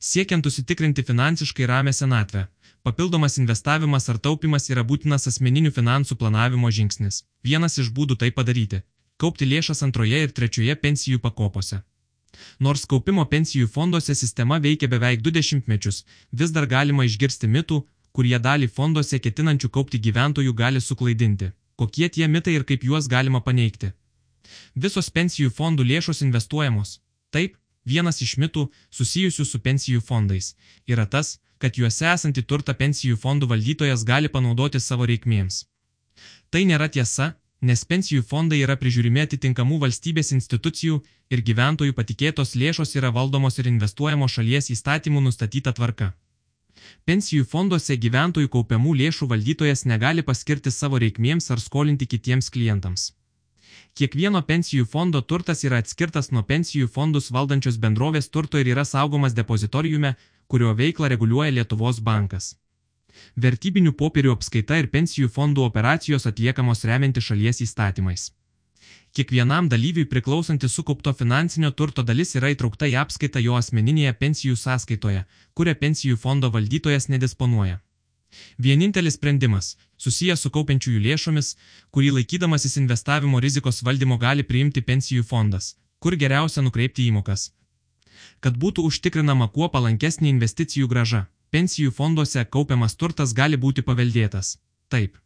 Siekiant užsitikrinti finansiškai ramę senatvę, papildomas investavimas ar taupimas yra būtinas asmeninių finansų planavimo žingsnis. Vienas iš būdų tai padaryti - kaupti lėšas antroje ir trečioje pensijų pakopose. Nors kaupimo pensijų fonduose sistema veikia beveik du dešimtmečius, vis dar galima išgirsti mitų, kurie dalį fonduose ketinančių kaupti gyventojų gali suklaidinti. Kokie tie mitai ir kaip juos galima paneigti? Visos pensijų fondų lėšos investuojamos. Taip, vienas iš mitų susijusių su pensijų fondais yra tas, kad juose esantį turtą pensijų fondų valdytojas gali panaudoti savo reikmėms. Tai nėra tiesa, nes pensijų fondai yra prižiūrimi atitinkamų valstybės institucijų ir gyventojų patikėtos lėšos yra valdomos ir investuojamos šalies įstatymų nustatyta tvarka. Pensijų fonduose gyventojų kaupiamų lėšų valdytojas negali paskirti savo reikmėms ar skolinti kitiems klientams. Kiekvieno pensijų fondo turtas yra atskirtas nuo pensijų fondus valdančios bendrovės turto ir yra saugomas depozitoriume, kurio veiklą reguliuoja Lietuvos bankas. Vertybinių popierių apskaita ir pensijų fondų operacijos atliekamos remianti šalies įstatymais. Kiekvienam dalyviui priklausanti sukaupto finansinio turto dalis yra įtraukta į apskaitą jo asmeninėje pensijų sąskaitoje, kurią pensijų fondo valdytojas nedisponuoja. Vienintelis sprendimas, susijęs su kaupiančiųjų lėšomis, kurį laikydamasis investavimo rizikos valdymo gali priimti pensijų fondas, kur geriausia nukreipti įmokas. Kad būtų užtikrinama kuo palankesnė investicijų graža, pensijų fonduose kaupiamas turtas gali būti paveldėtas. Taip.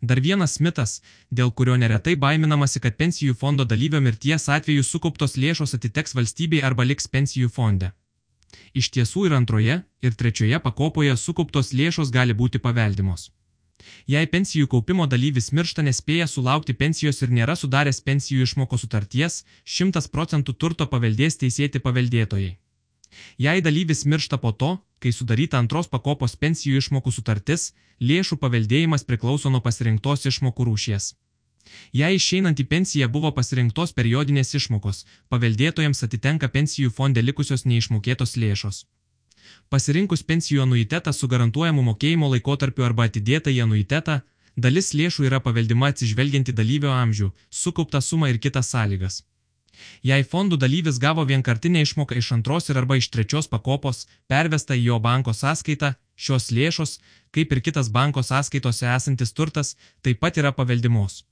Dar vienas mitas, dėl kurio neretai baiminamasi, kad pensijų fondo dalyvio mirties atveju sukauptos lėšos atiteks valstybei arba liks pensijų fonde. Iš tiesų ir antroje, ir trečioje pakopoje sukauptos lėšos gali būti paveldimos. Jei pensijų kaupimo dalyvis miršta nespėja sulaukti pensijos ir nėra sudaręs pensijų išmoko sutarties, 100 procentų turto paveldės teisėti paveldėtojai. Jei dalyvis miršta po to, kai sudaryta antros pakopos pensijų išmokų sutartis, lėšų paveldėjimas priklauso nuo pasirinktos išmokų rūšies. Jei išeinant į pensiją buvo pasirinktos periodinės išmokos, paveldėtojams atitenka pensijų fonde likusios neišmokėtos lėšos. Pasirinkus pensijų anuitetą su garantuojamu mokėjimo laikotarpiu arba atidėtą į anuitetą, dalis lėšų yra paveldima atsižvelgianti dalyvio amžių, sukauptą sumą ir kitas sąlygas. Jei fondų dalyvis gavo vienkartinę išmoką iš antros ir arba iš trečios pakopos, pervesta į jo banko sąskaitą, šios lėšos, kaip ir kitas banko sąskaitose esantis turtas, taip pat yra paveldimos.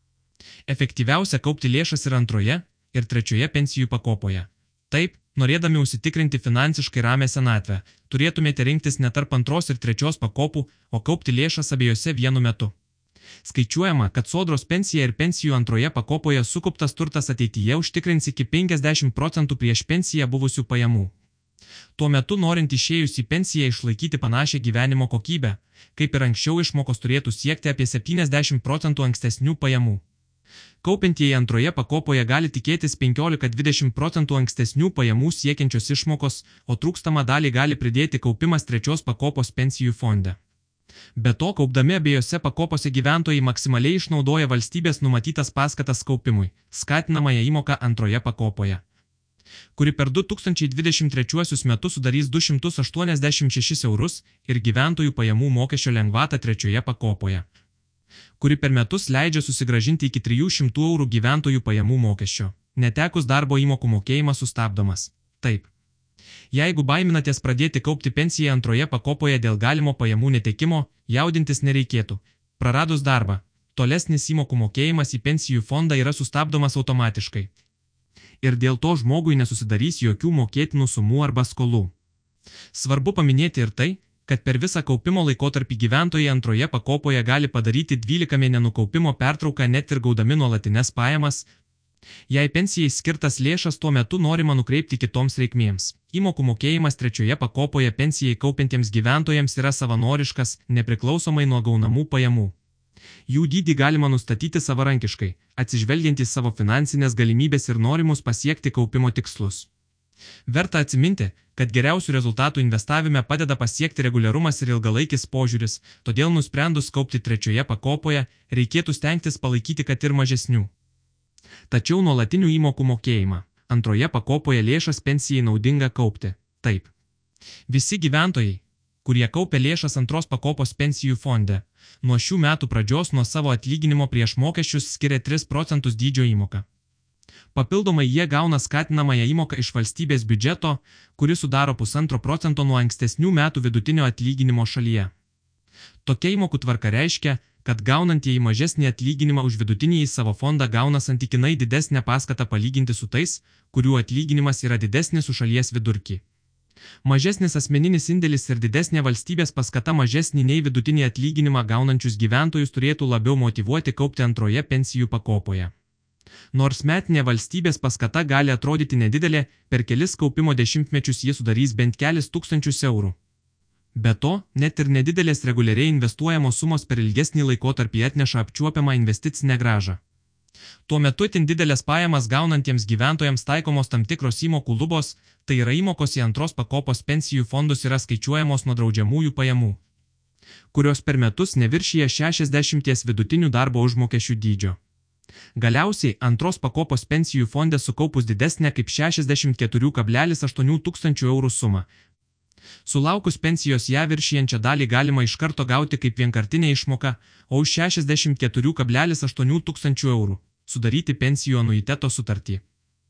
Efektyviausia kaupti lėšas ir antroje, ir trečioje pensijų pakopoje. Taip, norėdami užsitikrinti finansiškai ramę senatvę, turėtumėte rinktis ne tarp antros ir trečios pakopų, o kaupti lėšas abiejose vienu metu. Skaičiuojama, kad sodros pensija ir pensijų antroje pakopoje sukauptas turtas ateityje užtikrins iki 50 procentų prieš pensiją buvusių pajamų. Tuo metu norint išėjus į pensiją išlaikyti panašią gyvenimo kokybę, kaip ir anksčiau išmokos turėtų siekti apie 70 procentų ankstesnių pajamų. Kaupintieji antroje pakopoje gali tikėtis 15-20 procentų ankstesnių pajamų siekiančios išmokos, o trūkstamą dalį gali pridėti kaupimas trečios pakopos pensijų fonde. Be to, kaupdami abiejose pakopose gyventojai maksimaliai išnaudoja valstybės numatytas paskatas kaupimui, skatinamąją įmoką antroje pakopoje kuri per 2023 metus sudarys 286 eurus ir gyventojų pajamų mokesčio lengvatą trečioje pakopoje kuri per metus leidžia susigražinti iki 300 eurų gyventojų pajamų mokesčio. Netekus darbo įmokų mokėjimas sustabdomas. Taip. Jeigu baiminatės pradėti kaupti pensiją antroje pakopoje dėl galimo pajamų netekimo, jaudintis nereikėtų. Praradus darbą, tolesnis įmokų mokėjimas į pensijų fondą yra sustabdomas automatiškai. Ir dėl to žmogui nesusidarys jokių mokėtinų sumų arba skolų. Svarbu paminėti ir tai, kad per visą kaupimo laikotarpį gyventojai antroje pakopoje gali padaryti 12 mėnesių kaupimo pertrauką net ir gaudami nuolatinės pajamas. Jei pensijai skirtas lėšas tuo metu norima nukreipti kitoms reikmėms. Įmokų mokėjimas trečioje pakopoje pensijai kaupiantiems gyventojams yra savanoriškas, nepriklausomai nuo gaunamų pajamų. Jų dydį galima nustatyti savarankiškai, atsižvelgiant į savo finansinės galimybės ir norimus pasiekti kaupimo tikslus. Verta atsiminti, kad geriausių rezultatų investavime padeda pasiekti reguliarumas ir ilgalaikis požiūris, todėl nusprendus kaupti trečioje pakopoje, reikėtų stengtis palaikyti kad ir mažesnių. Tačiau nuolatinių įmokų mokėjimą. Antroje pakopoje lėšas pensijai naudinga kaupti. Taip. Visi gyventojai, kurie kaupia lėšas antros pakopos pensijų fonde, nuo šių metų pradžios nuo savo atlyginimo prieš mokesčius skiria 3 procentus dydžio įmoką. Papildomai jie gauna skatinamąją įmoką iš valstybės biudžeto, kuri sudaro pusantro procento nuo ankstesnių metų vidutinio atlyginimo šalyje. Tokia įmokų tvarka reiškia, kad gaunantieji mažesnį atlyginimą už vidutinį į savo fondą gauna santykinai didesnę paskatą palyginti su tais, kurių atlyginimas yra didesnis už šalies vidurkį. Mažesnis asmeninis indėlis ir didesnė valstybės paskata mažesnį nei vidutinį atlyginimą gaunančius gyventojus turėtų labiau motivuoti kaupti antroje pensijų pakopoje. Nors metinė valstybės paskata gali atrodyti nedidelė, per kelis kaupimo dešimtmečius jie sudarys bent kelis tūkstančius eurų. Be to, net ir nedidelės reguliariai investuojamos sumos per ilgesnį laikotarpį atneša apčiuopiamą investicinę gražą. Tuo metu itin didelės pajamas gaunantiems gyventojams taikomos tam tikros įmokų lubos, tai yra įmokos į antros pakopos pensijų fondus yra skaičiuojamos nuo draudžiamųjų pajamų, kurios per metus neviršyje 60 vidutinių darbo užmokesčių dydžio. Galiausiai antros pakopos pensijų fonde sukaupus didesnę kaip 64,8 tūkstančių eurų sumą. Sulaukus pensijos ją viršijančią dalį galima iš karto gauti kaip vienkartinė išmoka, o už 64,8 tūkstančių eurų sudaryti pensijų anuiteto sutartį.